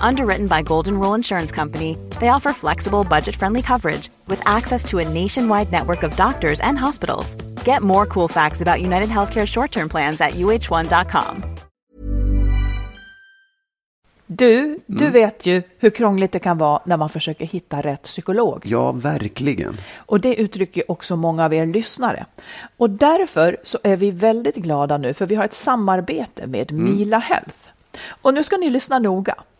Underwritten by Golden Rule Insurance Company, they offer flexible, budget friendly coverage with access to a nationwide network of doctors and hospitals. Get more cool facts about United Healthcare short term plans at uh1.com. Du, du vet ju hur krångligt det kan vara när man försöker hitta rätt psykolog. Ja, verkligen. Och det uttrycker också många av er lyssnare. Och därför så är vi väldigt glada nu för vi har ett samarbete med Mila Health. Och nu ska ni lyssna noga,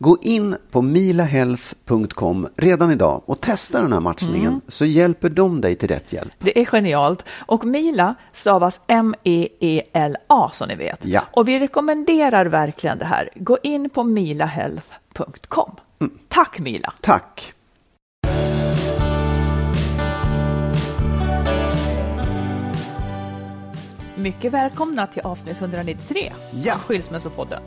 Gå in på milahealth.com redan idag och testa den här matchningen så hjälper de dig till rätt hjälp. Det är genialt. Och Mila stavas M-E-E-L-A som ni vet. Ja. Och vi rekommenderar verkligen det här. Gå in på milahealth.com. Tack Mila! Tack! Mycket välkomna till avsnitt 193 Ja. av Skilsmässopodden.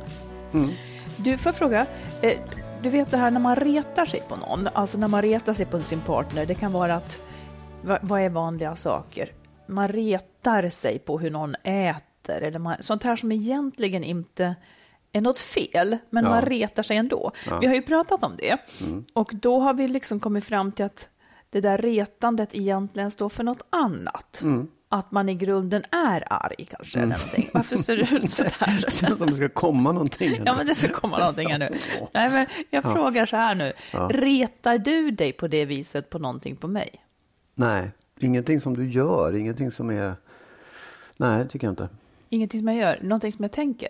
Du, får fråga, eh, du vet det här när man retar sig på någon, alltså när man retar sig på sin partner, det kan vara att, vad, vad är vanliga saker? Man retar sig på hur någon äter, eller man, sånt här som egentligen inte är något fel, men man retar sig ändå. Vi har ju pratat om det, och då har vi liksom kommit fram till att det där retandet egentligen står för något annat. Att man i grunden är arg kanske, eller någonting. Varför ser det ut så där? Det känns som det ska komma någonting. här Ja, men det ska komma någonting här nu. Nej, men jag frågar så här nu. Retar du dig på det viset på någonting på mig? Nej, ingenting som du gör, ingenting som är... Nej, det tycker jag inte. Ingenting som jag gör, någonting som jag tänker?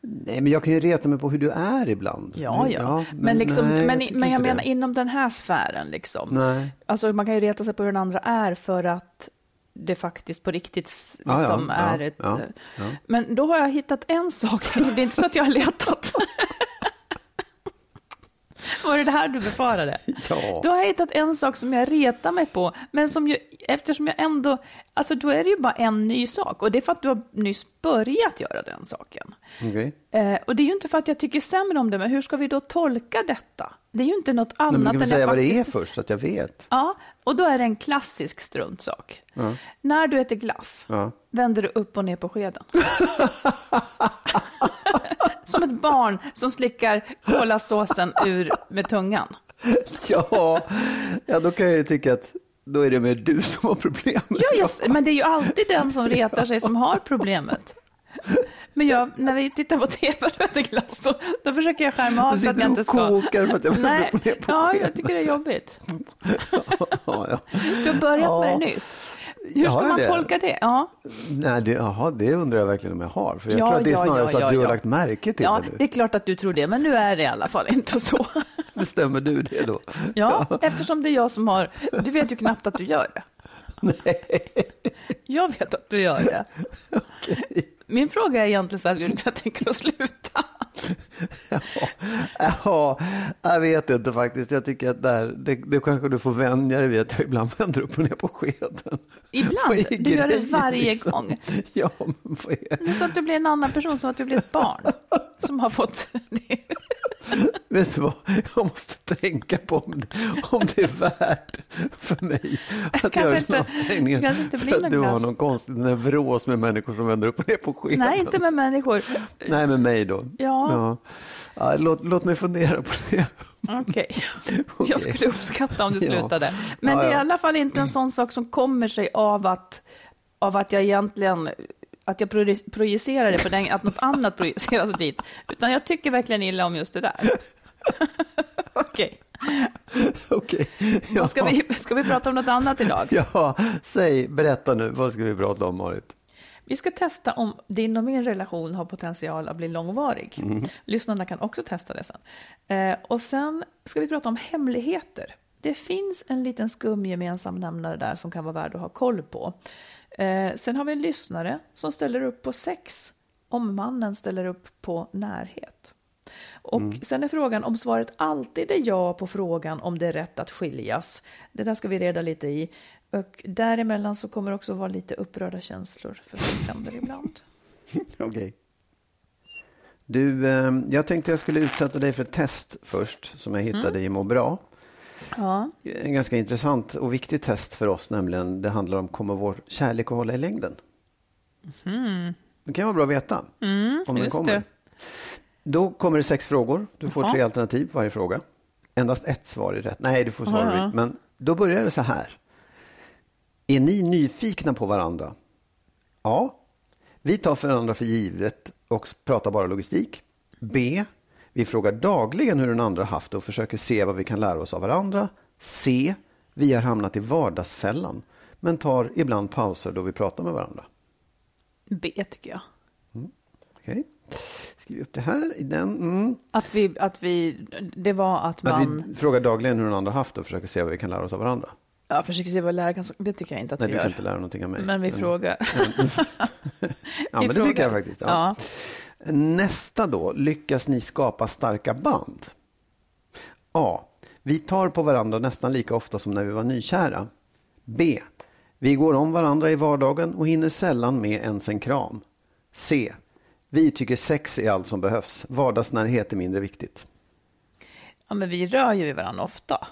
Nej, men jag kan ju reta mig på hur du är ibland. Ja, Det- ja. men, liksom, nej, men, tycker men jag menar inom den här sfären liksom. Nej. Alltså man kan ju reta sig på hur den andra är för att det faktiskt på riktigt s- Ja, ja, liksom ja, är ett... ja, eh, ja. Men då har jag hittat en sak, det är inte så att jag har letat. Var det det här du befarade? Ja. Då har jag hittat en sak som jag retar mig på, men som ju, eftersom jag ändå, alltså då är det ju bara en ny sak och det är för att du har nyss börjat göra den saken. Okej. Eh, och det är ju inte för att jag tycker sämre om det, men hur ska vi då tolka detta? Det är ju inte något Nej, annat men du kan väl än säga vad det är faktiskt... först, så att jag vet. Ja, och då är det en klassisk struntsak. När du äter glass Ja. vänder du upp och ner på skeden. som ett barn som slickar kolasåsen ur med tungan. Ja, ja, då kan jag ju tycka att då är det mer du som har problemet. Ja, yes, men det är ju alltid den som retar sig som har problemet. Men jag, när vi tittar på tv och äter glass, då, då försöker jag skärma av så att jag sitter inte och ska... kokar för att jag Nej, på ja, jag tycker det är jobbigt. ja, ja. Du har börjat Ja. med det nyss. Hur ska man det- tolka det? Ja, Nej, det, jaha, det undrar jag verkligen om jag har. För jag Ja, tror att det är snarare ja, så att du har lagt märke till det nu. det är klart att du tror det, men nu är det i alla fall inte så. Bestämmer du det då? Ja, eftersom det är jag som har... Du vet ju knappt att du gör det. Jag vet att du gör det. Min fråga är egentligen så här, hur du tänka att sluta? Ja, jag vet inte faktiskt. Jag tycker att där, det, det kanske du får vänja dig vid att jag ibland vänder upp och ner på skeden. Ibland? Du gör det varje liksom? gång? Ja, men vad är Det är så att du blir en annan person, som att du blir ett barn som har fått det. Vet du vad? Jag måste tänka på om det, om det är värt för mig att Kanske göra den ansträngningen. för att du har någon konstig neuros med människor som vänder upp och ner på skeden. Nej, inte med människor. Nej, med mig då. Ja. ja. Ja, låt, låt mig fundera på det. Okej. Okej. Jag skulle uppskatta om du Ja. slutade. Men Ja, det är i ja. alla fall inte en sån sak som kommer sig av att, av att jag egentligen att jag projicerar det på den, att något annat projiceras dit. Utan jag tycker verkligen illa om just det där. Okej. Okej. Vad Ska, vi, ska vi prata om något annat idag? Ja, säg, berätta nu. Vad ska vi prata om, Marit? Vi ska testa om din och min relation har potential att bli långvarig. Lyssnarna kan också testa det sen. Eh, och sen ska vi prata om hemligheter. Det finns en liten skum gemensam nämnare där som kan vara värd att ha koll på. Eh, sen har vi en lyssnare som ställer upp på sex om mannen ställer upp på närhet. Och sen är frågan om svaret alltid är ja på frågan om det är rätt att skiljas. Det där ska vi reda lite i. Och däremellan så kommer det också vara lite upprörda känslor, för det ibland. Okej. Du, eh, jag tänkte jag skulle utsätta dig för ett test först, som jag hittade i Må bra. Ja, En ganska intressant och viktig test för oss, nämligen det handlar om kommer vår kärlek att hålla i längden? Det kan vara bra att veta om den Mm, kommer. det. Då kommer det sex frågor. Du får Jaha. tre alternativ på varje fråga. Endast ett svar är rätt. Nej, du får svara Jaha. rätt. Men då börjar det så här. Är ni nyfikna på varandra? Ja. Vi tar för varandra för givet och pratar bara logistik. B. Vi frågar dagligen hur den andra haft det och försöker se vad vi kan lära oss av varandra. C. Vi har hamnat i vardagsfällan men tar ibland pauser då vi pratar med varandra. B tycker jag. Okej. Skriv upp det här i den. Mm. Att vi, att vi, det var att Att man vi frågar dagligen hur den andra haft det och försöker se vad vi kan lära oss av varandra. Ja, försöker se vad lärare kan, det tycker jag inte att Nej, vi du kan gör. inte lära någonting av mig. Men vi frågar. Ja, Vi men det tycker frågar. jag faktiskt. Ja. Ja. Nästa då, lyckas ni skapa starka band? A. Vi tar på varandra nästan lika ofta som när vi var nykära. B. Vi går om varandra i vardagen och hinner sällan med ens en kram. C. Vi tycker sex är allt som behövs. Vardagsnärhet är mindre viktigt. Ja, men vi rör ju varandra ofta.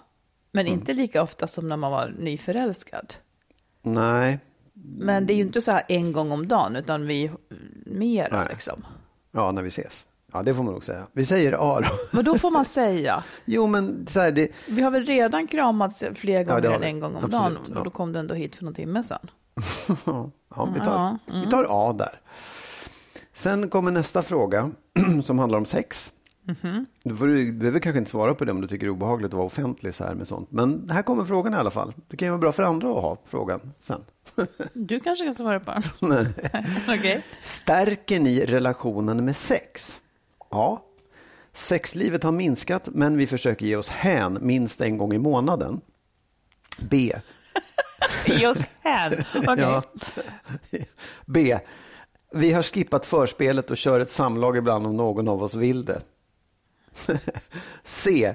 Men Mm. inte lika ofta som när man var nyförälskad. Nej, Men det är ju inte så här en gång om dagen, utan vi Nej. liksom. ja, när vi ses. Ja, det får man nog säga. Vi säger A då. Men då får man säga. Jo, men så här, det, Vi har väl redan kramats fler gånger har än en gång om Absolut, dagen. ja. Och då kom du ändå hit för någon timme sedan. ja, vi, tar, Ja, mm. vi tar A där. Sen kommer nästa fråga som handlar om sex. Mhm. Du, får, du behöver kanske inte svara på det om du tycker det är obehagligt att vara offentlig så här med sånt. Men här kommer frågan i alla fall. Det kan ju vara bra för andra att ha frågan sen. Du kanske kan svara på den. Okej. Stärker ni relationen med sex? Ja. Sexlivet har minskat men vi försöker ge oss hän minst en gång i månaden. B. Ge oss hän. Okej. Ja. B. Vi har skippat förspelet och kör ett samlag ibland om någon av oss vill det. C.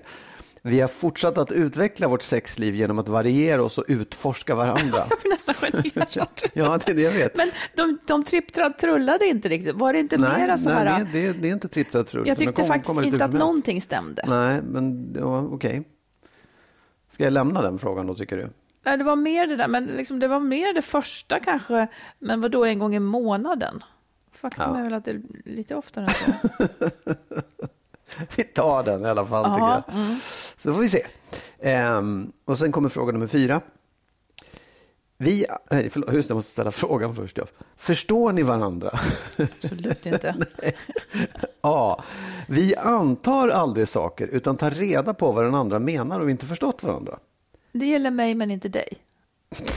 Vi har fortsatt att utveckla vårt sexliv genom att variera oss och utforska varandra. Jag blir nästan generad. Ja, det är det jag vet. Men de, de tripptra trullade inte riktigt. Var det inte nej, mera så här? nej det, det, är inte tripplat trull. jag tyckte kom- faktiskt lite inte att som helst. någonting stämde. Nej, men ja, okej. Ska jag lämna den frågan då, tycker du? Nej, det var mer det där, men liksom, det var mer det första kanske. Men vad då en gång i månaden? Faktum Ja. är väl att det är lite oftare än så. Vi tar den i alla fall, Ja, tycker jag. Så får vi se. Ehm, och sen kommer fråga nummer fyra. Vi, nej, förlåt, just det, jag måste ställa frågan först. Ja. Förstår ni varandra? Absolut inte. A. Vi antar aldrig saker utan tar reda på vad den andra menar och inte förstått varandra. Det gäller mig men inte dig.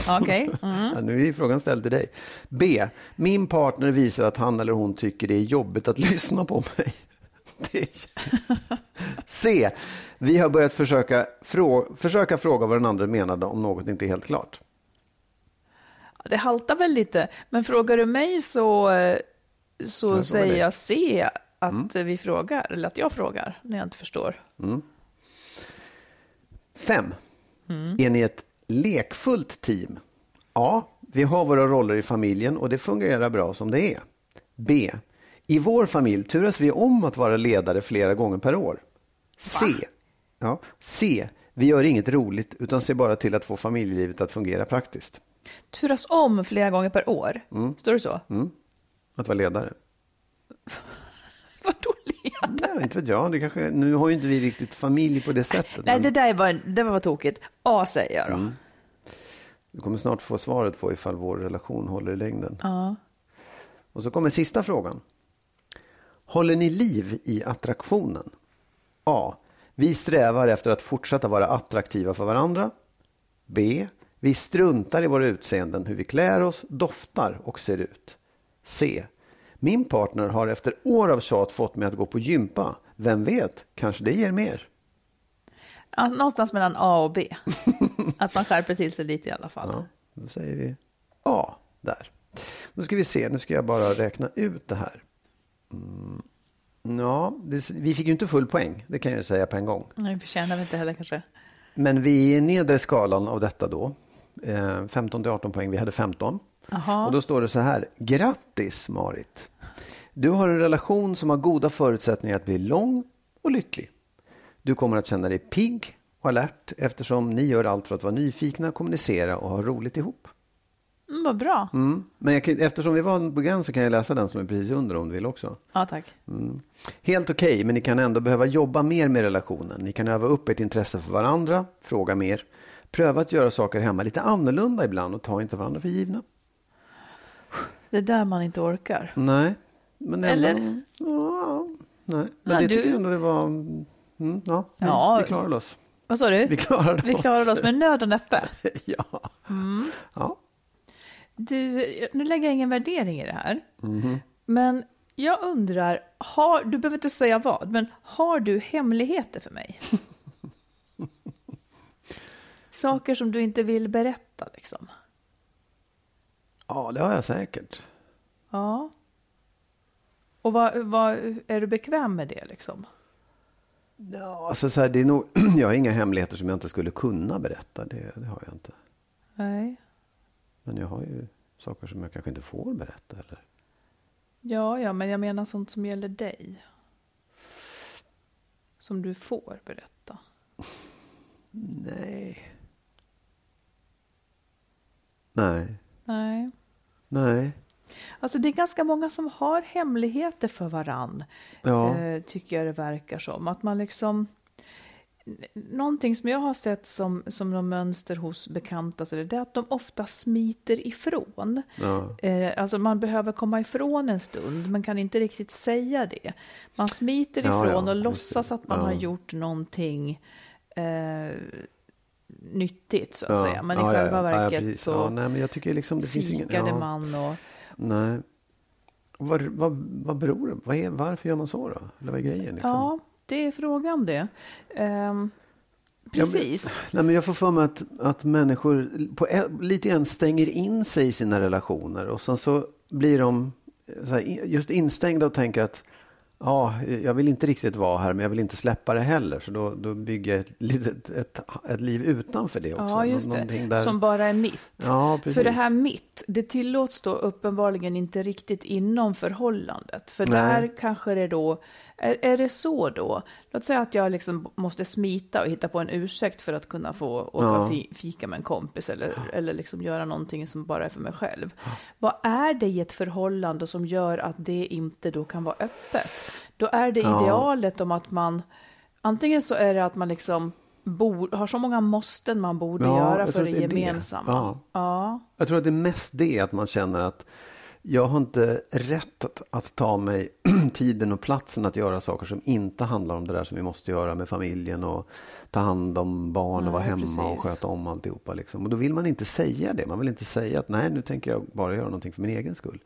Okej. Mm. Ja, nu är frågan ställd till dig. B. Min partner visar att han eller hon tycker det är jobbigt att lyssna på mig. C. Vi har börjat försöka, frå försöka fråga vad den andra menade om något inte är helt klart. Det haltar väl lite, men frågar du mig så, eh, så fråga säger jag C, att vi frågar, eller att jag frågar när jag inte förstår. 5. Är ni ett lekfullt team? A. Vi har våra roller i familjen och det fungerar bra som det är. B. I vår familj turas vi om att vara ledare flera gånger per år. C. Ja, C. Vi gör inget roligt utan ser bara till att få familjelivet att fungera praktiskt. Turas om flera gånger per år. Står det så? Att vara ledare. Vadå leda? Nej, inte vet jag. Det kanske, nu har ju inte vi riktigt familj på det sättet. Nej, men det där var, det var tokigt. A säger jag då. Du kommer snart få svaret på ifall vår relation håller i längden. Ja. Och så kommer sista frågan. Håller ni liv i attraktionen? A. Vi strävar efter att fortsätta vara attraktiva för varandra. B. Vi struntar i våra utseenden, hur vi klär oss, doftar och ser ut. C. Min partner har efter år av tjat fått mig att gå på gympa. Vem vet, kanske det ger mer. Ja, någonstans mellan A och B. Att man skärper till sig lite i alla fall. Ja, då säger vi A där. Nu ska vi se, nu ska jag bara räkna ut det här. Mm. Ja, det, vi fick ju inte full poäng, det kan jag ju säga på en gång. Nej, förtjänar vi inte heller kanske. Men vi är i nedre skalan av detta då. Eh, 15 till 18 poäng, vi hade 15. Jaha. Och då står det så här, grattis Marit. Du har en relation som har goda förutsättningar att bli lång och lycklig. Du kommer att känna dig pigg och alert eftersom ni gör allt för att vara nyfikna, kommunicera och ha roligt ihop. Mm, vad bra. Mm. Men jag eftersom vi var på gränsen kan jag läsa den som är precis under om du vill också. Ja, tack. Mm. Helt okej, men ni kan ändå behöva jobba mer med relationen. Ni kan öva upp ert intresse för varandra, fråga mer. Pröva att göra saker hemma lite annorlunda ibland och ta inte varandra för givna. Det är där man inte orkar. Nej. Men ändå, Eller? Ja, nej. Men Ja, det du- tycker jag ändå det var... Mm, ja, nej, Ja. vi klarade oss. Vad sa du? Vi klarade Vi oss. klarade oss med nöd och näppe. ja. Mm. ja. Du, nu lägger jag ingen värdering i det här. Mhm. Men jag undrar, har, du behöver inte säga vad, men har du hemligheter för mig? Saker som du inte vill berätta liksom. Ja, det har jag säkert. Ja. Och vad, vad, är du bekväm med det liksom? Ja, alltså så här, det är nog, jag har inga hemligheter som jag inte skulle kunna berätta. Det, det har jag inte. Nej. Men jag har ju saker som jag kanske inte får berätta. Eller? Ja, ja, men jag menar sånt som gäller dig. Som du får berätta. Nej. Nej. Nej. Nej. Alltså det är ganska många som har hemligheter för varann. Ja. Eh, tycker jag det verkar som. Att man liksom... Någonting som jag har sett som, som någon mönster hos bekanta så det är att de ofta smiter ifrån. Ja. Eh, alltså man behöver komma ifrån en stund men kan inte riktigt säga det. Man smiter Ja, ifrån ja, och just låtsas att man Ja. har gjort någonting eh, nyttigt så att Ja. säga. Men Ja, i ja, själva ja. Ja, verket så Ja, nej, men jag tycker liksom det finns ingen... fikade ja. man och... Nej. Vad, vad, vad beror det vad är, Varför gör man så då? Eller vad är grejen? Liksom? Det är frågan det. Ehm, precis. Nej, men jag får för mig att, att människor på, lite grann stänger in sig i sina relationer och sen så blir de här, just instängda och tänker att ja, jag vill inte riktigt vara här men jag vill inte släppa det heller. Så då, då bygger jag ett, litet, ett, ett liv utanför det också. Ja, just Någonting det. Där... Som bara är mitt. Ja, precis. För det här mitt, det tillåts då uppenbarligen inte riktigt inom förhållandet. För Nej. där kanske det då, är, är det så då? Låt säga att jag liksom måste smita och hitta på en ursäkt för att kunna få åka Ja. fi, fika med en kompis eller, eller liksom göra någonting som bara är för mig själv. Vad är det i ett förhållande som gör att det inte då kan vara öppet? Då är det Ja. idealet om att man, antingen så är det att man liksom bo, har så många måsten man borde Ja, göra för det det är det. gemensamma. Ja. Ja. Jag tror att det är mest det att man känner att jag har inte rätt att, att ta mig tiden och platsen att göra saker som inte handlar om det där som vi måste göra med familjen och ta hand om barn och vara hemma och precis. sköta om alltihopa. Liksom. Och då vill man inte säga det. Man vill inte säga att nej, nu tänker jag bara göra någonting för min egen skull.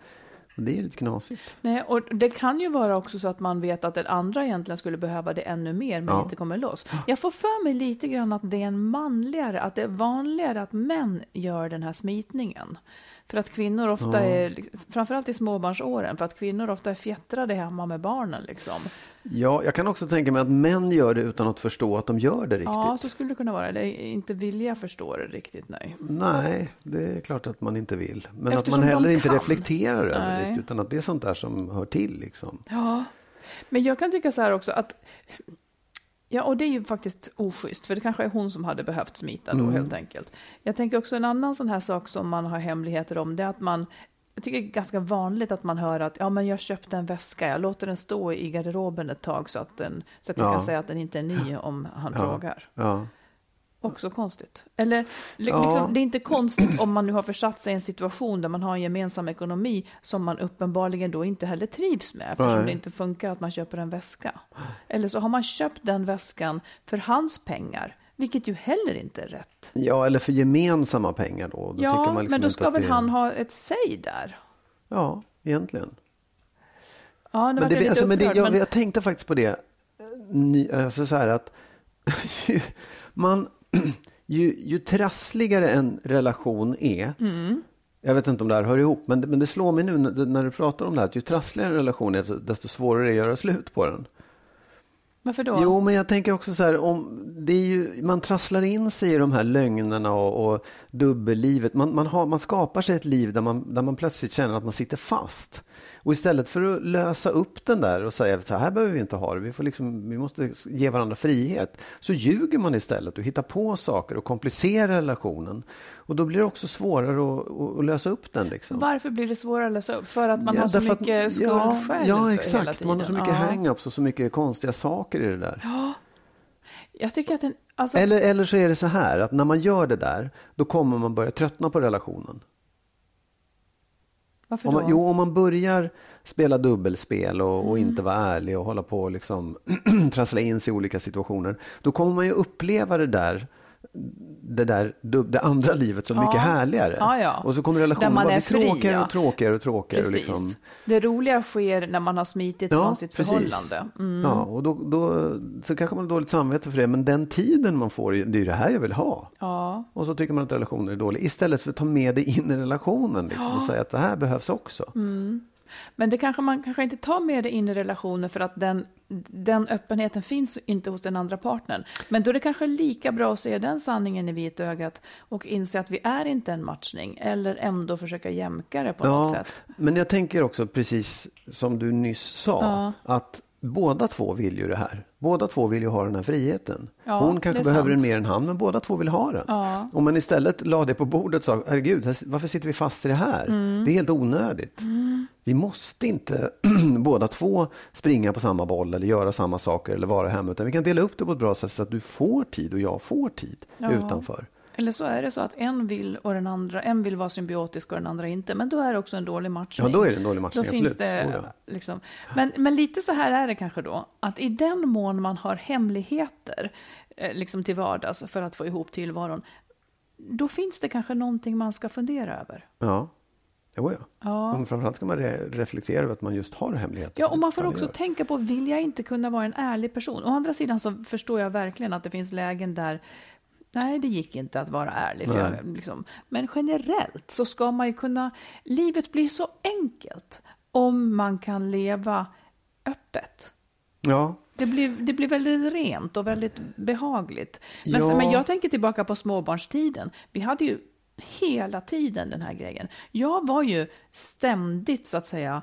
Och det är lite knasigt. Nej, och det kan ju vara också så att man vet att den andra egentligen skulle behöva det ännu mer, men Ja. inte kommer loss. Jag får för mig lite grann att det är en manligare, att det är vanligare att män gör den här smitningen. För att kvinnor ofta är, framförallt i småbarnsåren, för att kvinnor ofta är fjättrade hemma med barnen liksom. Ja, jag kan också tänka mig att män gör det utan att förstå att de gör det riktigt. Ja, så skulle det kunna vara. Eller inte vilja förstå det riktigt, nej. Nej, det är klart att man inte vill. Men Eftersom att man heller inte reflekterar över det. Utan att det är sånt där som hör till liksom. Ja, men jag kan tycka så här också att Ja, och det är ju faktiskt oschysst, för det kanske är hon som hade behövt smita då helt enkelt. Jag tänker också en annan sån här sak som man har hemligheter om, det är att man, jag tycker det är ganska vanligt att man hör att ja, men jag köpte en väska, jag låter den stå i garderoben ett tag så att, den, så att jag Ja. kan säga att den inte är ny om han frågar. Ja. Också konstigt. Eller li- Ja. liksom, det är inte konstigt om man nu har försatt sig i en situation där man har en gemensam ekonomi som man uppenbarligen då inte heller trivs med eftersom Nej. det inte funkar att man köper en väska. Eller så har man köpt den väskan för hans pengar, vilket ju heller inte är rätt. ja, eller för gemensamma pengar då. då ja, liksom men då ska väl det... han ha ett säg där? Ja, egentligen. Ja, det Men, det, lite alltså, men det, upprörd, jag, men- jag tänkte faktiskt på det. eh, Ny, alltså så här att man, ju, ju trassligare en relation är. Mm. Jag vet inte om det här hör ihop, men, det- men det slår mig nu när, när du pratar om det här. Att ju trassligare en relation är, desto svårare är det att göra slut på den. Varför då? Jo, men jag tänker också så här, om, det är ju, man trasslar in sig i de här lögnerna och, och dubbellivet. Man, man, har, man skapar sig ett liv där man, där man plötsligt känner att man sitter fast. Och istället för att lösa upp den där och säga så här behöver vi inte ha det, vi, får liksom, vi måste ge varandra frihet. Så ljuger man istället och hittar på saker och komplicerar relationen. Och då blir det också svårare att, att, att lösa upp den. Liksom. Varför blir det svårare att lösa upp? För att man Ja, har så därför att- mycket skuld ja, själv Ja, exakt. Man har så mycket Ja. hang-ups och så mycket konstiga saker i det där. Jag tycker att den, alltså, Eller, eller så är det så här att när man gör det där, då kommer man börja tröttna på relationen. Varför Om då? man, jo, om man börjar spela dubbelspel och, och inte vara ärlig och hålla på och liksom trassla in sig i olika situationer, då kommer man ju uppleva det där det, där, det andra livet som Ja. mycket härligare. Ja, ja. Och så kommer relationen man bara bli tråkigare och tråkigare och tråkigare. och. Liksom. Det roliga sker när man har smitit från sitt precis. förhållande. Mm. Ja, och då, då så kanske man har dåligt samvete för det, men den tiden man får, det är det här jag vill ha. Ja. Och så tycker man att relationen är dålig. Istället för att ta med det in i relationen liksom, och säga att det här behövs också. Mm. Men det kanske man kanske inte tar med det in i relationen för att den, den öppenheten finns inte hos den andra partnern. Men då är det kanske lika bra att se den sanningen i vitögat och inse att vi är inte en matchning. Eller ändå försöka jämka det på något sätt. Men jag tänker också precis som du nyss sa. Ja. Att båda två vill ju det här. Båda två vill ju ha den här friheten. Ja, Hon kanske behöver sant. den mer än han, men båda två vill ha den. Ja. Om man istället la det på bordet och sa, herregud, varför sitter vi fast i det här? Mm. Det är helt onödigt. Vi måste inte båda två springa på samma boll eller göra samma saker eller vara hemma, utan vi kan dela upp det på ett bra sätt så att du får tid och jag får tid Ja. utanför. Eller så är det så att en vill och den andra, en vill vara symbiotisk och den andra inte. Men då är det också en dålig matchning. Ja, då är det en dålig matchning, Då finns det, Oh, ja. liksom. men, men lite så här är det kanske då. Att i den mån man har hemligheter eh, liksom till vardags för att få ihop tillvaron. Då finns det kanske någonting man ska fundera över. Ja, jo, ja. Ja. Men framförallt ska man re- reflektera över att man just har hemligheter. Ja, och man får också gör. tänka på, vill jag inte kunna vara en ärlig person? Å andra sidan så förstår jag verkligen att det finns lägen där Nej, det gick inte att vara ärlig. För jag, liksom, men generellt så ska man ju kunna... Livet blir så enkelt om man kan leva öppet. Ja, Det blir, det blir väldigt rent och väldigt behagligt. Men, Ja. men jag tänker tillbaka på småbarnstiden. Vi hade ju hela tiden den här grejen. Jag var ju ständigt, så att säga,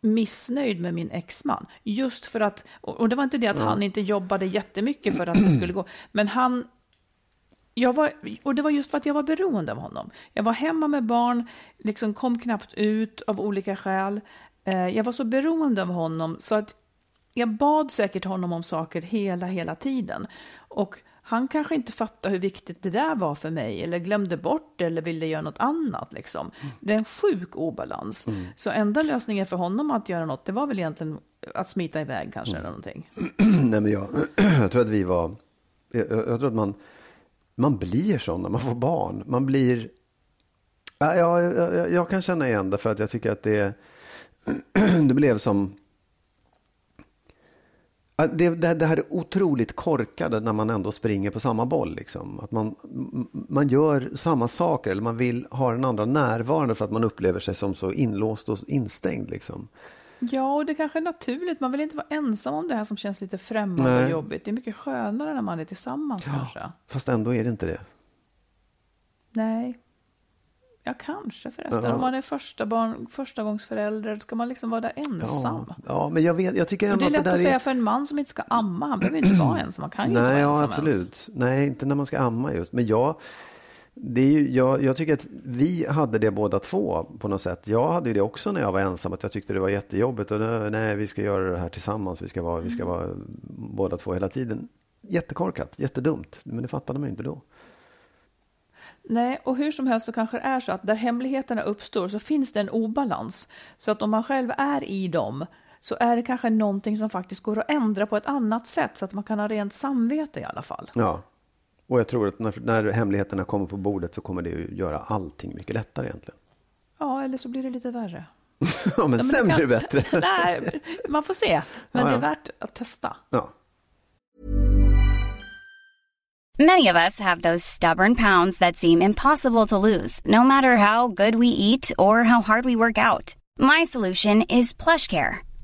missnöjd med min exman. Just för att, och och det var inte det att han inte jobbade jättemycket för att det skulle gå, men han jag var, och det var just för att jag var beroende av honom. Jag var hemma med barn, liksom kom knappt ut av olika skäl. Eh, jag var så beroende av honom så att jag bad säkert honom om saker hela, hela tiden. Och han kanske inte fattar hur viktigt det där var för mig eller glömde bort det eller ville göra något annat. Liksom. Det är en sjuk obalans. Så enda lösningen för honom att göra något, det var väl egentligen att smita iväg kanske eller någonting. Nej, men jag, jag tror att vi var... Jag, jag tror att man, man blir sån när man får barn. Man blir... Ja, jag, jag, jag kan känna igen det för att jag tycker att det, det blev som... Det, det, det här är otroligt korkade när man ändå springer på samma boll. Liksom. Att man, man gör samma saker eller man vill ha den andra närvarande för att man upplever sig som så inlåst och instängd. Liksom. Ja, och det kanske är naturligt. Man vill inte vara ensam om det här som känns lite främmande Nej. och jobbigt. Det är mycket skönare när man är tillsammans kanske. Fast ändå är det inte det. Nej. Ja, kanske förresten. Ja. Om man är första barn, första gångs förälder, ska man liksom vara där ensam? Ja, ja, men jag, vet, jag tycker Och ändå det är lätt det att är... säga för en man som inte ska amma. Han behöver inte vara ensam. Han kan ju inte Nej, vara ja, ensam absolut. Ens. Nej, inte när man ska amma just. Men jag, det är ju, jag, jag tycker att vi hade det båda två på något sätt. Jag hade det också när jag var ensam, att jag tyckte det var jättejobbigt. Och nej, nej vi ska göra det här tillsammans. Vi ska vara, vi ska vara båda två hela tiden. Jättekorkat, jättedumt. Men det fattade man ju inte då. Nej, och hur som helst så kanske det är så att där hemligheterna uppstår så finns det en obalans. Så att om man själv är i dem så är det kanske någonting som faktiskt går att ändra på ett annat sätt så att man kan ha rent samvete i alla fall. Ja. Och jag tror att när, när hemligheterna kommer på bordet så kommer det ju göra allting mycket lättare egentligen. Ja, eller så blir det lite värre. Ja, men Ja, men sen blir det bättre. Nej, man får se. Men Ja, det är värt att testa. Ja. Many of us have those stubborn pounds that seem impossible to lose, no matter how good we eat or how hard we work out. My solution is PlushCare.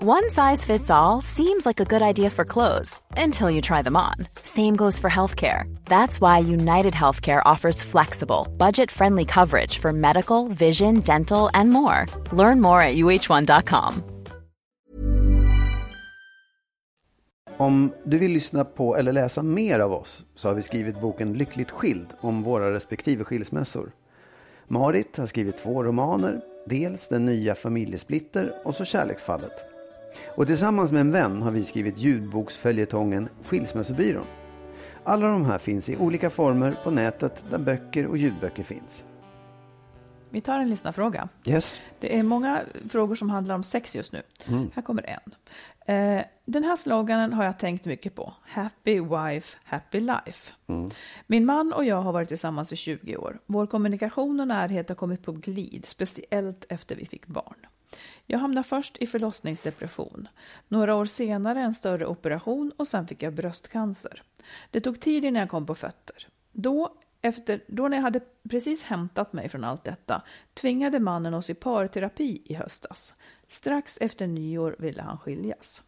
One size fits all seems like a good idea for clothes until you try them on. Same goes for healthcare. That's why United Healthcare offers flexible, budget friendly coverage for medical, vision, dental, and more. Learn more at uh1.com. Om du vill lyssna på eller läsa mer av oss så har vi skrivit boken Lyckligt skild om våra respektive skilsmässor. Marit har skrivit två romaner, dels Den nya familjesplitter och så Kärleksfallet. Och tillsammans med en vän har vi skrivit ljudboksföljetongen Skilsmässobyrån. Alla de här finns i olika former på nätet där böcker och ljudböcker finns. Vi tar en lyssnarfråga. Yes. Det är många frågor som handlar om sex just nu. Här kommer en. Eh, den här sloganen har jag tänkt mycket på. Happy wife, happy life. Min man och jag har varit tillsammans i 20 år. Vår kommunikation och närhet har kommit på glid, speciellt efter vi fick barn. Jag hamnade först i förlossningsdepression. Några år senare en större operation och sen fick jag bröstcancer. Det tog tid innan jag kom på fötter. Då, efter, då när jag hade precis hämtat mig från allt detta tvingade mannen oss i parterapi i höstas. Strax efter nyår ville han skiljas.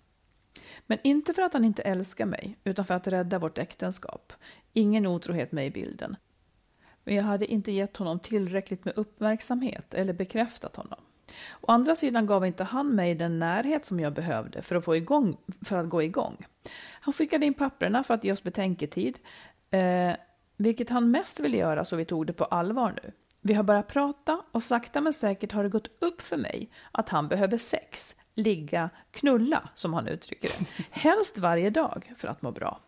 Men inte för att han inte älskar mig, utan för att rädda vårt äktenskap. Ingen otrohet med i bilden. Men jag hade inte gett honom tillräckligt med uppmärksamhet eller bekräftat honom. Å andra sidan gav inte han mig den närhet som jag behövde för att, få igång, för att gå igång. Han skickade in papperna för att ge oss betänketid, eh, vilket han mest ville göra så vi tog det på allvar nu. Vi har börjat prata och sakta men säkert har det gått upp för mig att han behöver sex, ligga, knulla som han uttrycker det. Helst varje dag för att må bra.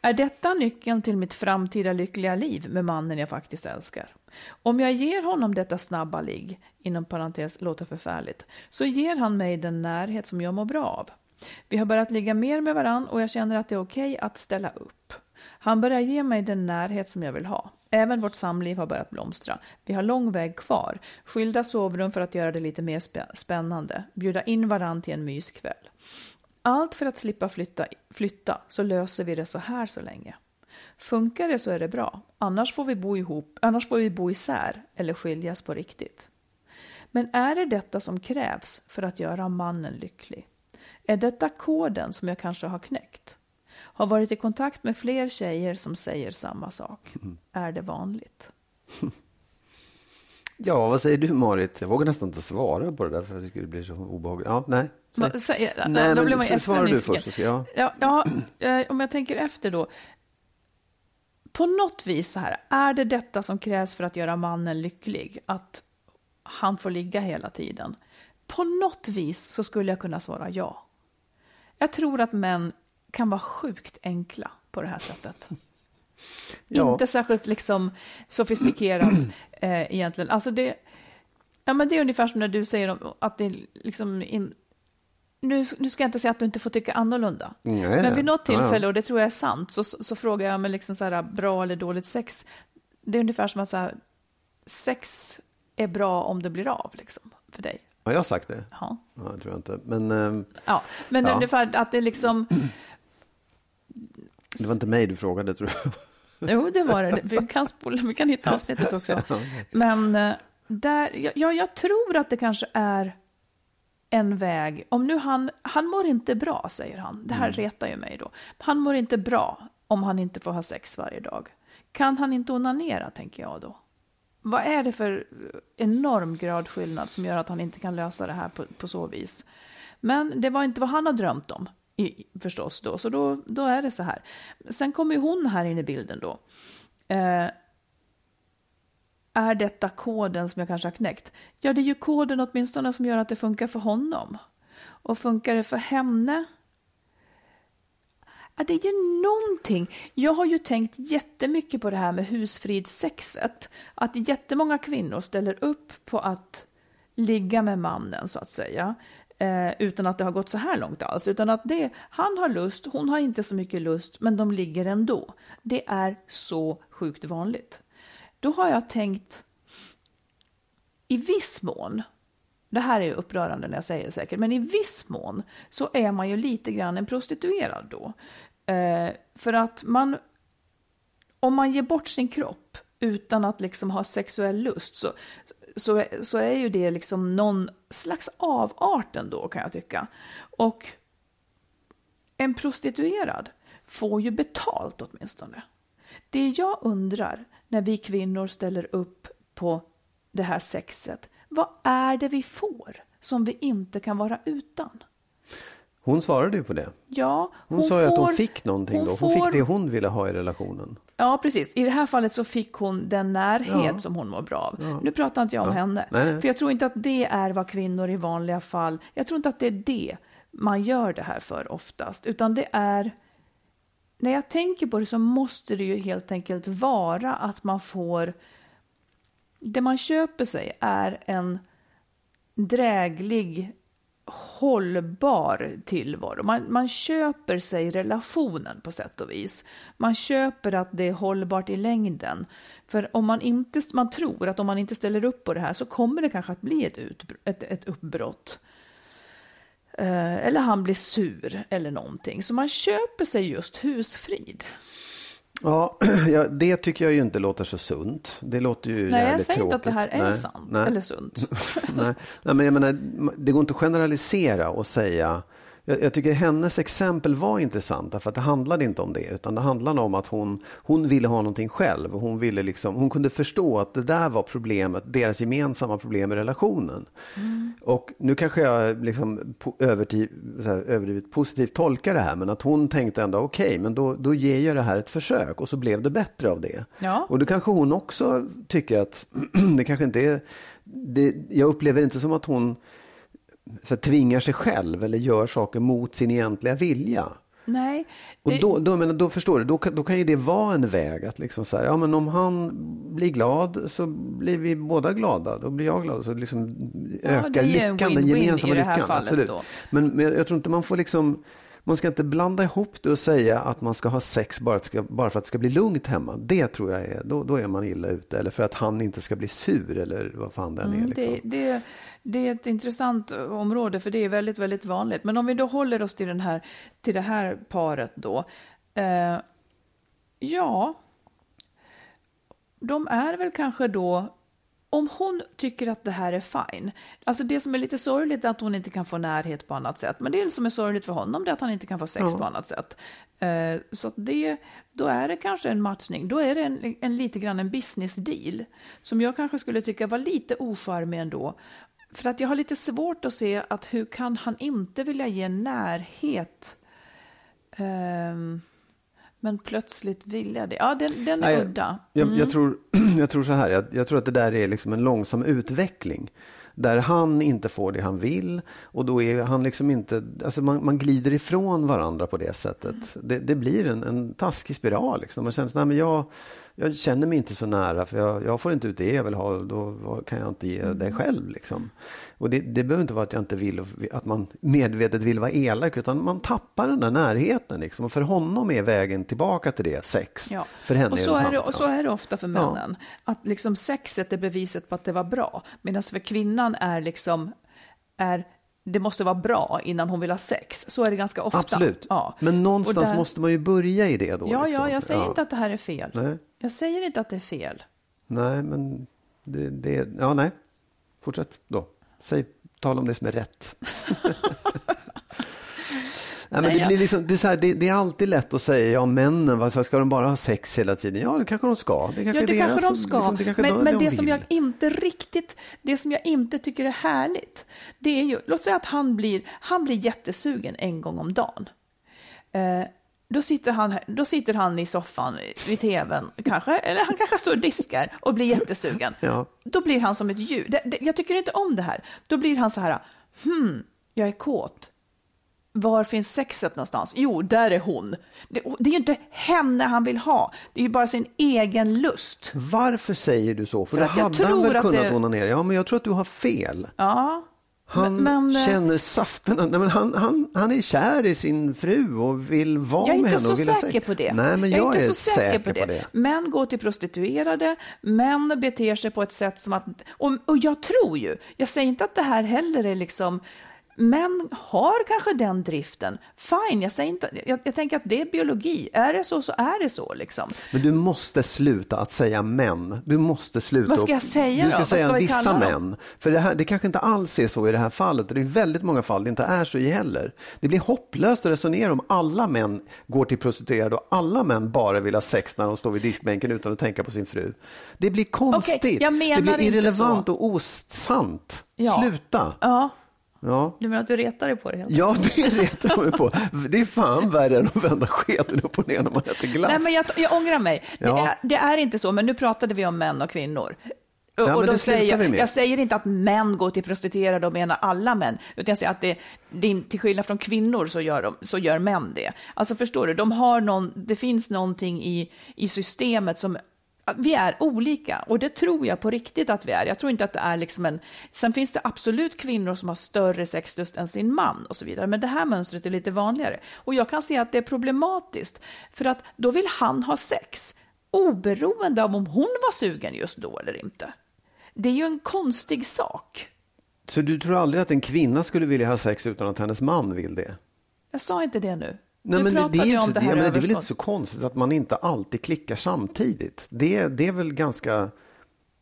Är detta nyckeln till mitt framtida lyckliga liv med mannen jag faktiskt älskar? Om jag ger honom detta snabba ligg, inom parentes låter förfärligt, så ger han mig den närhet som jag mår bra av. Vi har börjat ligga mer med varann och jag känner att det är okej att ställa upp. Han börjar ge mig den närhet som jag vill ha. Även vårt samliv har börjat blomstra. Vi har lång väg kvar. Skilda sovrum för att göra det lite mer spännande. Bjuda in varann till en myskväll. Allt för att slippa flytta, flytta så löser vi det så här så länge. Funkar det så är det bra, annars får vi bo ihop, annars får vi bo isär eller skiljas på riktigt. Men är det detta som krävs för att göra mannen lycklig? Är detta koden som jag kanske har knäckt? Har varit i kontakt med fler tjejer som säger samma sak. Mm. Är det vanligt? Ja, vad säger du Marit? Jag vågar nästan inte svara på det där för att det skulle bli så obehagligt. Ja, nej. Säg. Säg, nej, då blir man extra svarar du först. Så ja. Ja, ja, eh, om jag tänker efter då. På något vis så här, är det detta som krävs för att göra mannen lycklig? Att han får ligga hela tiden? På något vis så skulle jag kunna svara ja. Jag tror att män kan vara sjukt enkla på det här sättet. Ja. Inte särskilt liksom sofistikerat eh, egentligen. Alltså det, ja, men det är ungefär som när du säger att det liksom in, nu, nu ska jag inte säga att du inte får tycka annorlunda. Nej, men vid något tillfälle, och det tror jag är sant, så, så, så frågar jag mig liksom så här, bra eller dåligt sex. Det är ungefär som att så här, sex är bra om det blir av, liksom, för dig. Har jag sagt det? Ja. ja det tror jag inte. Men, ähm, ja, men ja. ungefär att det liksom... Det var inte mig du frågade, tror jag. Jo, det var det. Vi kan, spola, vi kan hitta avsnittet också. Men eh, där, ja, jag tror att det kanske är en väg. Om nu han, han mår inte bra, säger han. Det här mm. retar ju mig då. Han mår inte bra om han inte får ha sex varje dag. Kan han inte onanera, tänker jag då? Vad är det för enorm gradskillnad som gör att han inte kan lösa det här på, på så vis? Men det var inte vad han har drömt om, i, förstås då, så då, då är det så här. Sen kommer hon här in i bilden då. Eh, är detta koden som jag kanske har knäckt? Ja, det är ju koden åtminstone som gör att det funkar för honom. Och funkar det för henne? Ja, det är ju någonting. Jag har ju tänkt jättemycket på det här med husfridssexet. Att jättemånga kvinnor ställer upp på att ligga med mannen, så att säga. Eh, utan att det har gått så här långt alls. Utan att det, han har lust, hon har inte så mycket lust, men de ligger ändå. Det är så sjukt vanligt. Då har jag tänkt, i viss mån, det här är upprörande när jag säger det säkert, men i viss mån så är man ju lite grann en prostituerad då. Eh, för att man, om man ger bort sin kropp utan att liksom ha sexuell lust så, så, så är ju det liksom någon slags avart ändå kan jag tycka. Och en prostituerad får ju betalt åtminstone. Det jag undrar när vi kvinnor ställer upp på det här sexet, vad är det vi får som vi inte kan vara utan? Hon svarade ju på det. Ja, hon, hon sa ju att hon fick någonting hon då. Hon får... fick det hon ville ha i relationen. Ja, precis. I det här fallet så fick hon den närhet ja. som hon mår bra av. Ja. Nu pratar inte jag om ja. henne. Nej. För jag tror inte att det är vad kvinnor i vanliga fall, jag tror inte att det är det man gör det här för oftast. Utan det är, när jag tänker på det så måste det ju helt enkelt vara att man får, det man köper sig är en dräglig hållbar tillvaro. Man, man köper sig relationen på sätt och vis. Man köper att det är hållbart i längden. För om man inte, man tror att om man inte ställer upp på det här så kommer det kanske att bli ett, ut, ett, ett uppbrott. Eh, eller han blir sur eller någonting. Så man köper sig just husfrid. Ja, ja, det tycker jag ju inte låter så sunt. Det låter ju Nej, jag säger tråkigt. inte att det här är nej, sant nej. eller sunt. nej, nej, men jag menar, det går inte att generalisera och säga jag, jag, tycker hennes exempel var intressant för att det handlade inte om det utan det handlade om att hon, hon ville ha någonting själv. Hon, ville liksom, hon kunde förstå att det där var problemet, deras gemensamma problem i relationen. Mm. Och nu kanske jag liksom överdrivet positivt tolkar det här men att hon tänkte ändå okej okay, men då, då ger jag det här ett försök och så blev det bättre av det. Ja. Och då kanske hon också tycker att det kanske inte är, det, jag upplever inte som att hon så tvingar sig själv eller gör saker mot sin egentliga vilja. Nej. Det... Och då, då, men då förstår du, då, då kan ju det vara en väg att liksom så här, ja men om han blir glad så blir vi båda glada, då blir jag glad, så liksom ja, ökar lyckan, den gemensamma lyckan. Absolut. Men, men jag tror inte man får liksom man ska inte blanda ihop det och säga att man ska ha sex bara, ska, bara för att det ska bli lugnt hemma. Det tror jag är, då, då är man illa ute. Eller för att han inte ska bli sur eller vad fan den är. Mm, Liksom. det, det, det är ett intressant område för det är väldigt, väldigt vanligt. Men om vi då håller oss till, den här, till det här paret då. Eh, ja, de är väl kanske då om hon tycker att det här är fine, alltså det som är lite sorgligt är att hon inte kan få närhet på annat sätt, men det som är sorgligt för honom det är att han inte kan få sex Ja. på annat sätt. Eh, så det, då är det kanske en matchning, då är det en, en lite grann en business deal, som jag kanske skulle tycka var lite ocharmig ändå. För att jag har lite svårt att se att hur kan han inte vilja ge närhet, ehm, men plötsligt vilja det. Ja, den, den är Nej, udda. Jag, Mm. jag, tror, jag tror så här, jag, jag tror att det där är liksom en långsam utveckling. Där han inte får det han vill och då är han liksom inte, alltså man, man glider ifrån varandra på det sättet. Det, det blir en, en taskig spiral. Liksom. Man känner, nej men jag, jag känner mig inte så nära för jag, jag får inte ut det jag vill ha då kan jag inte ge det själv. Liksom. Och det, det behöver inte vara att jag inte vill, att man medvetet vill vara elak utan man tappar den där närheten. Liksom. Och för honom är vägen tillbaka till det sex. Ja. För henne och är så är, det, annat, och så ja. är det ofta för männen. Att liksom sexet är beviset på att det var bra. Medan för kvinnan är liksom, är, det måste vara bra innan hon vill ha sex. Så är det ganska ofta. Absolut. Ja. Men någonstans där- måste man ju börja i det då. Ja, liksom. ja, jag säger Ja. inte att det här är fel. Nej. Jag säger inte att det är fel. Nej, men det, det, ja, nej. Fortsätt då. Säg, tala om det som är rätt. Men Nej, det, blir liksom, det, är så här, det, det är alltid lätt att säga, ja männen, varför ska de bara ha sex hela tiden? Ja, det kanske de ska. Det kanske Ja, det kanske de ska. liksom, det kanske men de, men de det som vill. jag inte riktigt, det som jag inte tycker är härligt, det är ju, låt säga att han blir, han blir jättesugen en gång om dagen. Eh, då sitter, han, då sitter han i soffan vid tvn, kanske, eller han kanske står och diskar och blir jättesugen. Ja. Då blir han som ett djur. Det, det, jag tycker inte om det här. Då blir han så här, hmm, jag är kåt. Var finns sexet någonstans? Jo, där är hon. Det, det är ju inte henne han vill ha. Det är ju bara sin egen lust. Varför säger du så? För, För jag hade han väl kunnat det- onanera. Ja, men jag tror att du har fel. Ja. Han men, men, eh, känner saften. Nej, men han, han, han är kär i sin fru och vill vara Jag är med inte henne. så och vill ha säker på det. Nej, men jag, är, säker på det. Män går till prostituerade, män beter sig på ett sätt som att... Och, och jag tror ju, jag säger inte att det här heller är liksom... Män har kanske den driften. Fine, jag, säger inte, jag, jag tänker att det är biologi. Är det så så är det så. Liksom. Men du måste sluta att säga män. Du måste sluta. Vad ska jag säga Du då? ska Vad säga ska vi vissa män. För det, här, det kanske inte alls är så i det här fallet. Det är väldigt många fall det inte är så i heller. Det blir hopplöst att resonera om alla män går till prostituerade och alla män bara vill ha sex när de står vid diskbänken utan att tänka på sin fru. Det blir konstigt. menar det blir irrelevant och osant. Ja. Sluta. Ja, Ja. du menar att du retar dig på det? Helt Ja, det retar jag mig på. Det är fan värre än att vända skeden upp och ner när man äter glass. Nej, men jag, jag ångrar mig. Det, Ja. är, det är inte så, men nu pratade vi om män och kvinnor. Och, men och då det säger, jag, jag säger inte att män går till prostituerade och menar alla män, utan jag säger att det, det, är- till skillnad från kvinnor så gör, de, så gör män det. Alltså förstår du, de har någon, det finns någonting i, i systemet som vi är olika och det tror jag på riktigt att vi är. Jag tror inte att det är liksom en... Sen finns det absolut kvinnor som har större sexlust än sin man och så vidare, men det här mönstret är lite vanligare. Och jag kan se att det är problematiskt, för att då vill han ha sex, oberoende av om hon var sugen just då eller inte. Det är ju en konstig sak. Så du tror aldrig att en kvinna skulle vilja ha sex utan att hennes man vill det? Jag sa inte det nu. Nej, men det, är ju inte, det det, men det är väl inte så konstigt att man inte alltid klickar samtidigt. Det, det är väl ganska...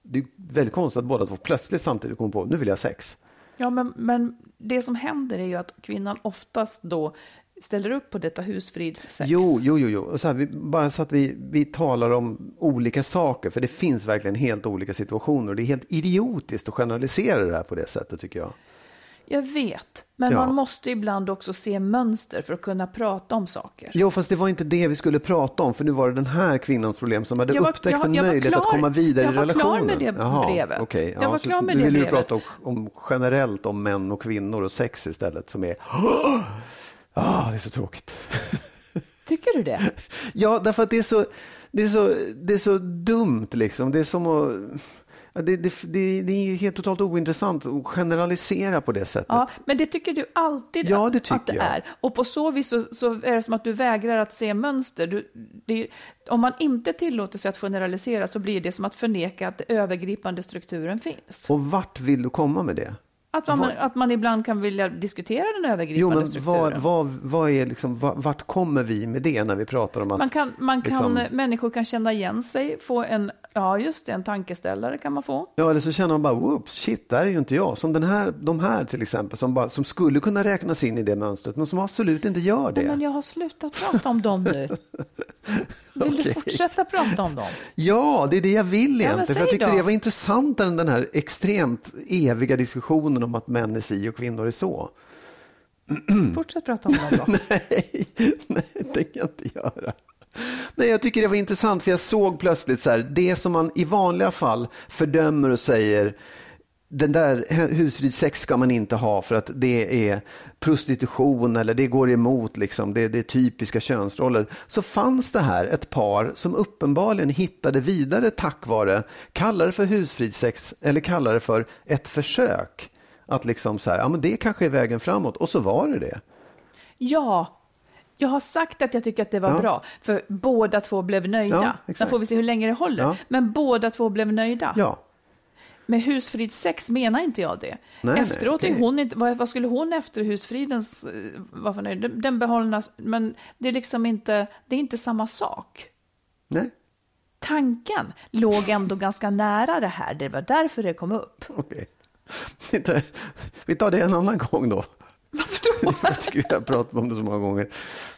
Det är väldigt konstigt att båda två plötsligt samtidigt kommer på nu vill jag sex. Ja, men, men det som händer är ju att kvinnan oftast då ställer upp på detta husfridssex. Jo, jo, jo. jo. Och så här, vi, bara så att vi, vi talar om olika saker. För det finns verkligen helt olika situationer. Det är helt idiotiskt att generalisera det här på det sättet tycker jag. Jag vet, men Ja. man måste ibland också se mönster för att kunna prata om saker. Jo, fast det var inte det vi skulle prata om. För nu var det den här kvinnans problem som hade Jag var- upptäckt jag- en jag var möjlighet att klar- komma vidare jag i var klar relationen. med det brevet. okej. Jag var så klar med nu det vill du brevet. prata om, om generellt om män och kvinnor och sex istället som är... Ah, det är så tråkigt. Tycker du det? Ja, därför att det är så, det är så, det är så dumt liksom. Det är som att... Det, det, det, det är helt totalt ointressant att generalisera på det sättet. Ja, men det tycker du alltid Ja, det att det jag. är. Och på så vis så, så är det som att du vägrar att se mönster. Du, det, om man inte tillåter sig att generalisera så blir det som att förneka att den övergripande strukturen finns. Och vart vill du komma med det? Att man, vad- att man ibland kan vilja diskutera den Jo, övergripande men strukturen. vad, vad, vad är liksom, vad, vart kommer vi med det när vi pratar om att... Man kan, man kan, liksom- Människor kan känna igen sig, få en, ja just det, en tankeställare kan man få. Ja, eller så känner man bara, whoops, shit, där är ju inte jag. Som den här, de här till exempel, som, bara, som skulle kunna räknas in i det mönstret, men som absolut inte gör det. Men jag har slutat prata om dem nu. Vill du Okej. fortsätta prata om dem? Ja, det är det jag vill egentligen. för jag tyckte då. det var intressantare än den här extremt eviga diskussionen om att män är si och kvinnor är så. Fortsätt prata om dem då. Nej, nej, det tänker jag inte göra. Nej, jag tycker det var intressant för jag såg plötsligt så här, det som man i vanliga fall fördömer och säger, den där husfridssex ska man inte ha för att det är prostitution eller det går emot liksom, det, det är typiska könsroller. Så fanns det här ett par som uppenbarligen hittade vidare tack vare, kalla det för husfridssex eller kalla det för ett försök. Att liksom så här, ja men det kanske är vägen framåt och så var det det. Ja, jag har sagt att jag tycker att det var Ja. bra, för båda två blev nöjda. Ja, exakt. Sen får vi se hur länge det håller. Ja. Men båda två blev nöjda. Ja, Med husfridssex menar inte jag det. Nej, Efteråt nej, är hon inte, vad, vad skulle hon efter husfridens, eh, varför nöjd? Den, den behållnas, men det är liksom inte, det är inte samma sak. nej. Tanken låg ändå ganska nära det här, det var därför det kom upp. Okej. Vi tar det en annan gång då. Varför då? Jag tycker vi har pratat om det så många gånger.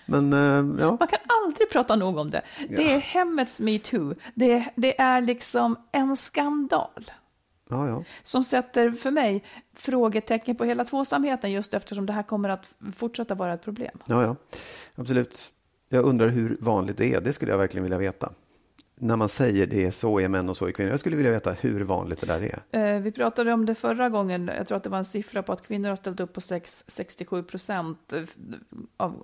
Men eh, ja, Man kan aldrig prata nog om det. Det är hemmets metoo. Det, det är liksom en skandal. ja, ja. som sätter för mig frågetecken på hela tvåsamheten just eftersom det här kommer att fortsätta vara ett problem. ja, ja. Absolut. Jag undrar hur vanligt det är. Det skulle jag verkligen vilja veta. När man säger det så är män och så är kvinnor. Jag skulle vilja veta hur vanligt det där är. Eh, vi pratade om det förra gången, jag tror att det var en siffra på att kvinnor har ställt upp på sex, 67 procent av,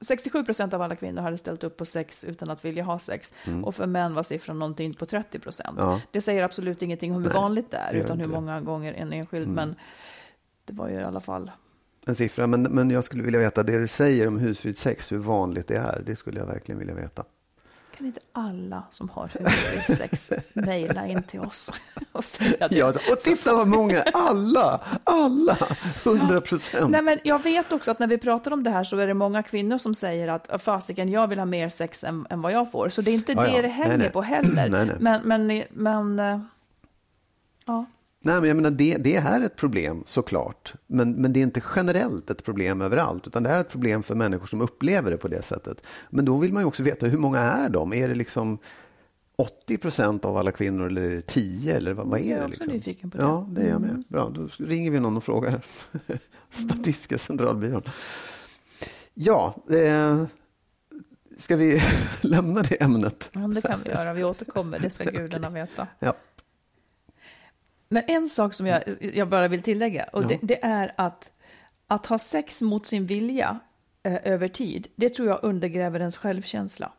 67 procent av alla kvinnor hade ställt upp på sex utan att vilja ha sex. Och för män var siffran någonting på 30 procent. Ja. Det säger absolut ingenting om hur vanligt det är, utan hur många gånger en enskild, men det var ju i alla fall En siffra. Men, men jag skulle vilja veta det du säger om husfridssex. Hur vanligt det är. Det skulle jag verkligen vilja veta. Kan inte alla som har husfridssex mejla in till oss och säga det? Ja, och titta vad många. Alla. Alla. Hundra procent. Nej, men jag vet också att när vi pratar om det här så är det många kvinnor som säger att fasiken, jag vill ha mer sex än, än vad jag får. Så det är inte Ja, det ja. det hänger Nej, nej. på heller. Nej, nej. Men, men, men eh, ja. Nej, men jag menar, det, det är ett problem såklart. Men, men det är inte generellt ett problem överallt. Utan det är ett problem för människor som upplever det på det sättet. Men då vill man ju också veta hur många är de? Är det liksom 80 procent av alla kvinnor eller är det 10? Eller vad, vad är Jag är också Liksom? nyfiken på det. Mm. Ja, det är jag med. Bra, då ringer vi någon och frågar. Statistiska centralbyrån. Ja, eh, ska vi lämna det ämnet? ja, det kan vi göra. Vi återkommer, det ska gudarna veta. Ja. Men en sak som jag, jag bara vill tillägga, och det, Ja. det är att, att ha sex mot sin vilja eh, över tid, det tror jag undergräver ens självkänsla.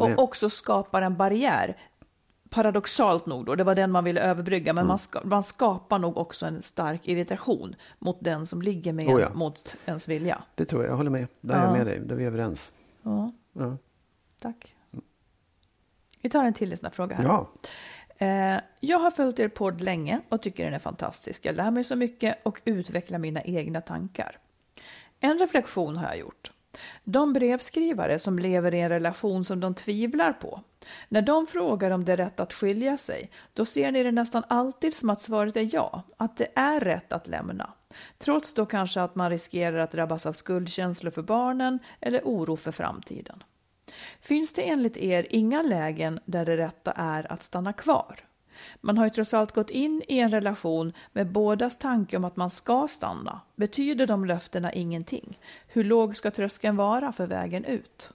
Och också skapar en barriär. Paradoxalt nog då, det var den man ville överbrygga, men Mm. man, ska, man skapar nog också en stark irritation mot den som ligger med Oh en, ja. mot ens vilja. Det tror jag, jag håller med. Där är Ja. jag med dig, där är vi överens. Ja, tack. Vi tar en till sån här fråga här. Eh, jag har följt er podd länge och tycker den är fantastisk. Jag lär mig så mycket och utvecklar mina egna tankar. En reflektion har jag gjort. De brevskrivare som lever i en relation som de tvivlar på. När de frågar om det är rätt att skilja sig, då ser ni det nästan alltid som att svaret är ja, att det är rätt att lämna. Trots då kanske att man riskerar att drabbas av skuldkänslor för barnen eller oro för framtiden. Finns det enligt er inga lägen där det rätta är att stanna kvar? Man har ju trots allt gått in i en relation med bådas tanke om att man ska stanna. Betyder de löftena ingenting? Hur låg ska tröskeln vara för vägen ut?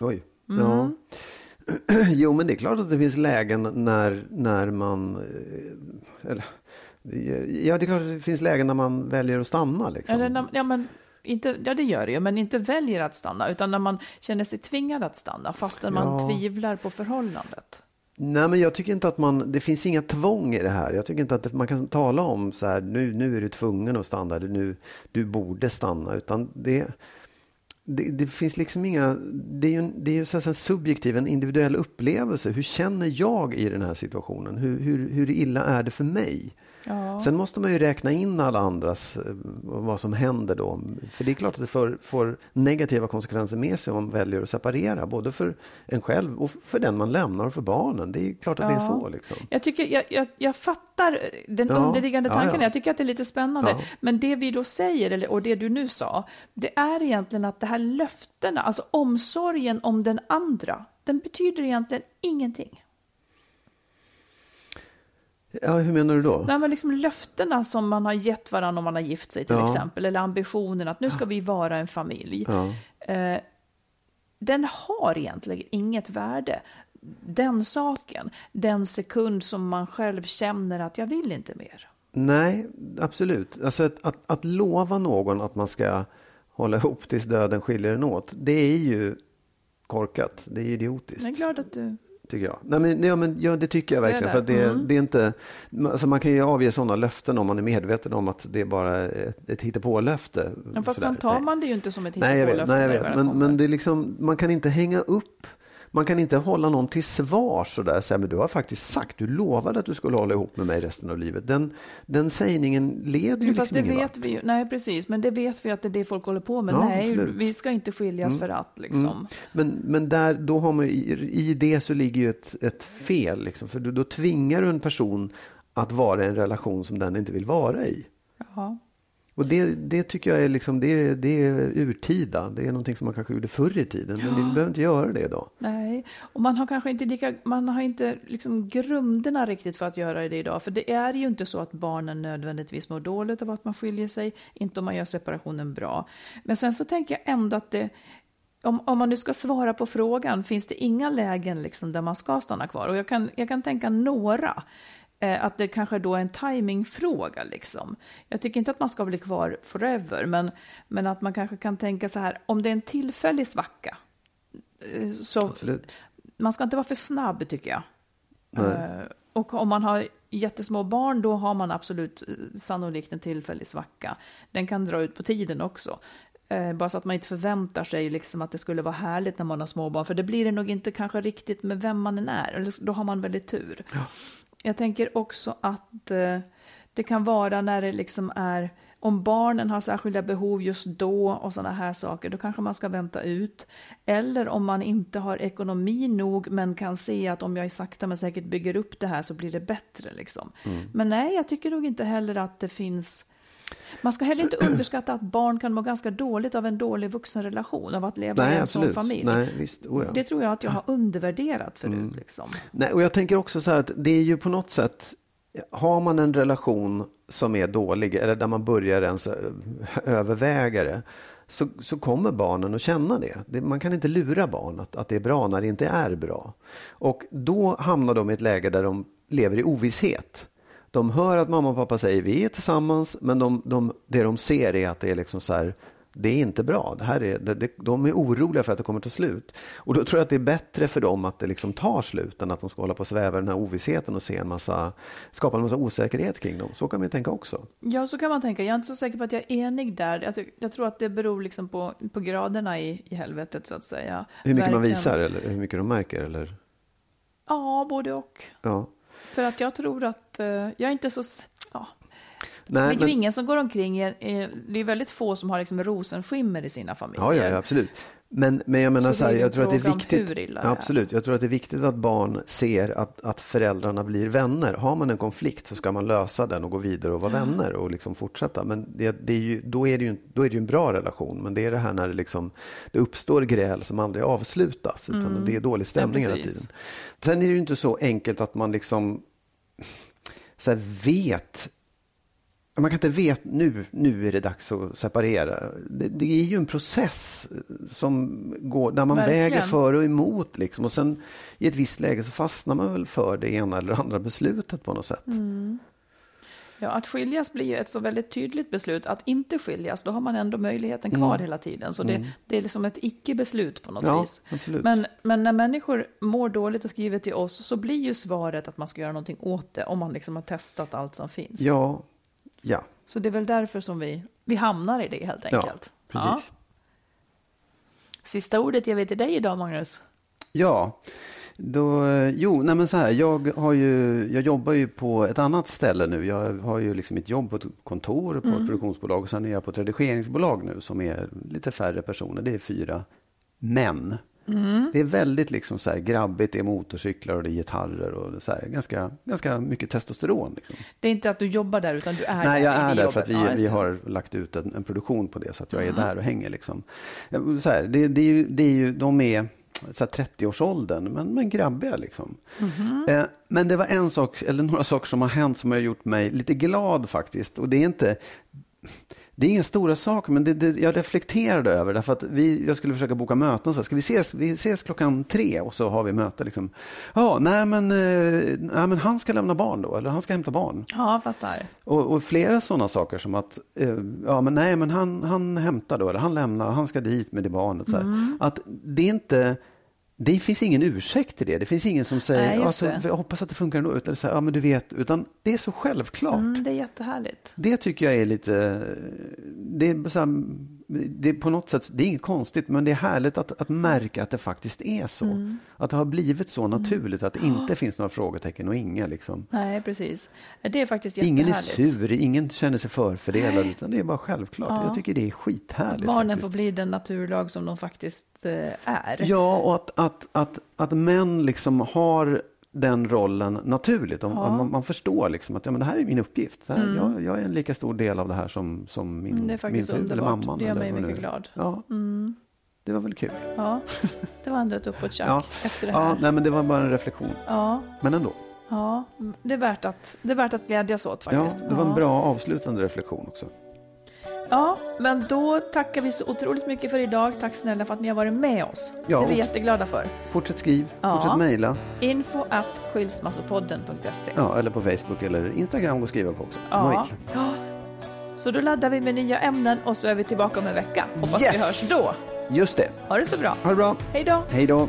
Oj. Mm. Ja. Jo, men det är klart att det finns lägen när, när man... eh, Eller, ja, det är klart att det finns lägen när man väljer att stanna. Liksom. Eller ja, men inte, ja, det gör det ju, men inte väljer att stanna, utan när man känner sig tvingad att stanna, fastän man Ja. tvivlar på förhållandet. Nej, men jag tycker inte att man, det finns inga tvång i det här. Jag tycker inte att man kan tala om så här, nu, nu är du tvungen att stanna, eller nu, du borde stanna, utan det, det, det finns liksom inga, det är ju, det är ju så en subjektiv, en individuell upplevelse. Hur känner jag i den här situationen? Hur, hur, hur illa är det för mig? Ja. Sen måste man ju räkna in alla andras, eh, vad som händer då. För det är klart att det får, får negativa konsekvenser med sig om man väljer att separera. Både för en själv och för den man lämnar och för barnen. Det är klart att ja. det är så. Liksom. Jag, tycker, jag, jag, jag fattar den ja. underliggande tanken. Jag tycker att det är lite spännande. Men det vi då säger, och det du nu sa, det är egentligen att det här löftena, alltså omsorgen om den andra, den betyder egentligen ingenting. Ja, hur menar du då? Nej, men liksom löftena som man har gett varandra om man har gift sig till ja. exempel, eller ambitionen att nu ska vi vara en familj. Ja. Eh, den har egentligen inget värde. Den saken, den sekund som man själv känner att jag vill inte mer. Nej, absolut. Alltså att, att, att lova någon att man ska hålla ihop tills döden skiljer en åt, det är ju korkat. Det är idiotiskt. Jag är glad att du Tycker jag. Nej, men, ja, men, ja, det tycker jag verkligen. Det för det, mm. det, är inte, alltså man kan ju avge sådana löften om man är medveten om att det är bara ett, ett hittepå-löfte. Men fast sen tar man det ju inte som ett hittepå-löfte. Nej, jag vet. Nej, jag vet. Men, men det är liksom, man kan inte hänga upp man kan inte hålla någon till svars och där säga, men du har faktiskt sagt, du lovade att du skulle hålla ihop med mig resten av livet. Den, den sägningen leder ju Fast liksom det vet vi ju, nej precis, men det vet vi att det är det folk håller på med. Ja, nej, absolut. vi ska inte skiljas mm. för att liksom. Mm. Men, men där, då har man, i, i det så ligger ju ett, ett fel, liksom, för då, då tvingar du en person att vara i en relation som den inte vill vara i. Jaha. Och det, det tycker jag är, liksom, det, det är urtida. Det är någonting som man kanske gjorde förr i tiden. Men vi behöver inte göra det idag. Nej, och man har kanske inte, lika, man har inte liksom grunderna riktigt för att göra det idag. För det är ju inte så att barnen nödvändigtvis mår dåligt av att man skiljer sig. Inte om man gör separationen bra. Men sen så tänker jag ändå att det om, om, man nu ska svara på frågan, finns det inga lägen liksom där man ska stanna kvar? Och jag kan, jag kan tänka några. Eh, att det kanske då är en timingfråga. Liksom. Jag tycker inte att man ska bli kvar forever, men, men att man kanske kan tänka så här, om det är en tillfällig svacka, eh, så Absolut. man ska inte vara för snabb tycker jag. Nej. Eh, och om man har jättesmå barn, då har man absolut sannolikt en tillfällig svacka. Den kan dra ut på tiden också. bara så att man inte förväntar sig liksom att det skulle vara härligt när man har småbarn, för det blir det nog inte kanske riktigt med vem man än är. Eller då har man väldigt tur. Ja. Jag tänker också att eh, det kan vara när det liksom är om barnen har särskilda behov just då och sådana här saker, då kanske man ska vänta ut. Eller om man inte har ekonomi nog men kan se att om jag sakta men säkert bygger upp det här så blir det bättre. Liksom. Mm. Men nej, jag tycker nog inte heller att det finns man ska heller inte underskatta att barn kan må ganska dåligt av en dålig vuxenrelation, av att leva Nej, i en sån familj. Nej, visst. Oh, ja. Det tror jag att jag har undervärderat förut. Mm. Liksom. Nej, och jag tänker också så här att det är ju på något sätt, har man en relation som är dålig, eller där man börjar ens överväga det, så, så kommer barnen att känna det. det. Man kan inte lura barn att, att det är bra när det inte är bra. Och då hamnar de i ett läge där de lever i ovisshet. De hör att mamma och pappa säger vi är tillsammans, men de, de, det de ser är att det är liksom så här, det är inte bra. Det här är, det, de är oroliga för att det kommer ta slut. Och då tror jag att det är bättre för dem att det liksom tar slut än att de ska hålla på och sväva i den här ovissheten och se en massa, skapa en massa osäkerhet kring dem. Så kan man tänka också. Ja, så kan man tänka. Jag är inte så säker på att jag är enig där. Jag, jag tror att det beror liksom på, på graderna i, i helvetet så att säga. Hur mycket Verkligen. man visar eller hur mycket de märker? Eller? Ja, både och. Ja. För att jag tror att, uh, jag är inte så, ja. Nej, det är men... ju ingen som går omkring, det är väldigt få som har liksom rosenskimmer i sina familjer. Ja, ja, absolut. Men, men jag menar så, så här, jag tror att det är viktigt. Absolut, jag tror att det är viktigt att barn ser att, att föräldrarna blir vänner. Har man en konflikt så ska man lösa den och gå vidare och vara mm. vänner och liksom fortsätta. Men det, det är ju, då, är det ju, då är det ju en bra relation. Men det är det här när det, liksom, det uppstår gräl som aldrig avslutas. Utan mm. det är dålig stämning ja, hela tiden. Sen är det ju inte så enkelt att man liksom så vet man kan inte veta nu, nu är det dags att separera. Det, det är ju en process som går, där man Verkligen. väger för och emot. Liksom. Och sen i ett visst läge så fastnar man väl för det ena eller andra beslutet på något sätt. Mm. Ja, att skiljas blir ju ett så väldigt tydligt beslut. Att inte skiljas, då har man ändå möjligheten kvar Mm. hela tiden. Så det, det är liksom ett icke-beslut på något Ja, vis. absolut. Men, men när människor mår dåligt och skriver till oss så blir ju svaret att man ska göra någonting åt det om man liksom har testat allt som finns. Ja, ja, Så det är väl därför som vi, vi hamnar i det helt ja enkelt. precis. Sista ordet jag vet till dig idag, Magnus. Ja, då, jo, nej men så här, jag, har ju, jag jobbar ju på ett annat ställe nu. Jag har ju liksom mitt jobb på ett kontor på ett produktionsbolag och sen är jag på ett redigeringsbolag nu som är lite färre personer. Det är fyra män. Det är väldigt liksom så här grabbigt, det är motorcyklar och det är gitarrer och så här, ganska, ganska mycket testosteron. Liksom. Det är inte att du jobbar där, utan du är Nej, där jag i är där för att vi. Ja, vi har lagt ut en, en produktion på det så att jag är där och hänger. Liksom. Ja, Så här, det, det, är ju, det är ju, de är så här 30-årsåldern, men, men grabbiga liksom. Mhm. Eh, men det var en sak, eller några saker som har hänt som har gjort mig lite glad faktiskt. Och det är inte, det är inga stora saker, men det, det, jag reflekterade över därför att vi, jag skulle försöka boka möten. Så här, ska vi ses, vi ses klockan tre och så har vi möte. Liksom. Ja, nej men, eh, nej men han ska lämna barn då, eller han ska hämta barn. Ja, jag fattar. Och, och flera sådana saker som att, eh, ja men nej men han, han hämtar då, eller han lämnar, han ska dit med det barnet. Så. Mm. Att det är inte, det finns ingen ursäkt till det. Det finns ingen som säger, Nej, alltså, jag hoppas att det funkar ändå, så här, ja men du vet, utan det är så självklart. Mm, det är jättehärligt. Det tycker jag är lite, det är, så här, det är på något sätt, det är inget konstigt, men det är härligt att, att märka att det faktiskt är så. Mm. Att det har blivit så naturligt, att det inte finns några frågetecken och inga liksom. Nej, precis. Det är faktiskt Ingen är sur, ingen känner sig förfördelad, utan det är bara självklart. Ja. Jag tycker det är skithärligt. Barnen faktiskt. får bli den naturlag som de faktiskt eh, är. Ja, och att, att, att, att män liksom har den rollen naturligt. Om, Ja. man, man förstår liksom att ja, men det här är min uppgift. Här, jag, jag är en lika stor del av det här som, som min, Mm, det är min faktiskt fru eller underbart. mamman. Det gör eller mig mycket är. glad. Ja, Mm. det var väl kul. Ja, det var ändå ett upp och ett tjack Ja. efter det Ja, här. nej, men det var bara en reflektion. Ja, Men ändå. ja, det är värt att, det är värt att glädjas åt Ja, faktiskt. det var en Ja. bra avslutande reflektion också. Ja, men då tackar vi så otroligt mycket för idag. Tack snälla för att ni har varit med oss. Ja, det är vi jätteglada för. Fortsätt skriv, Ja. fortsätt mejla. Info at skilsmassopodden.se. Ja, eller på Facebook eller Instagram och skriva på också. Ja. Ja. Så då laddar vi med nya ämnen och så är vi tillbaka om en vecka. Hoppas vi Yes! hörs då. Just det. Ha det så bra. Ha det bra. Hej då. Hej då.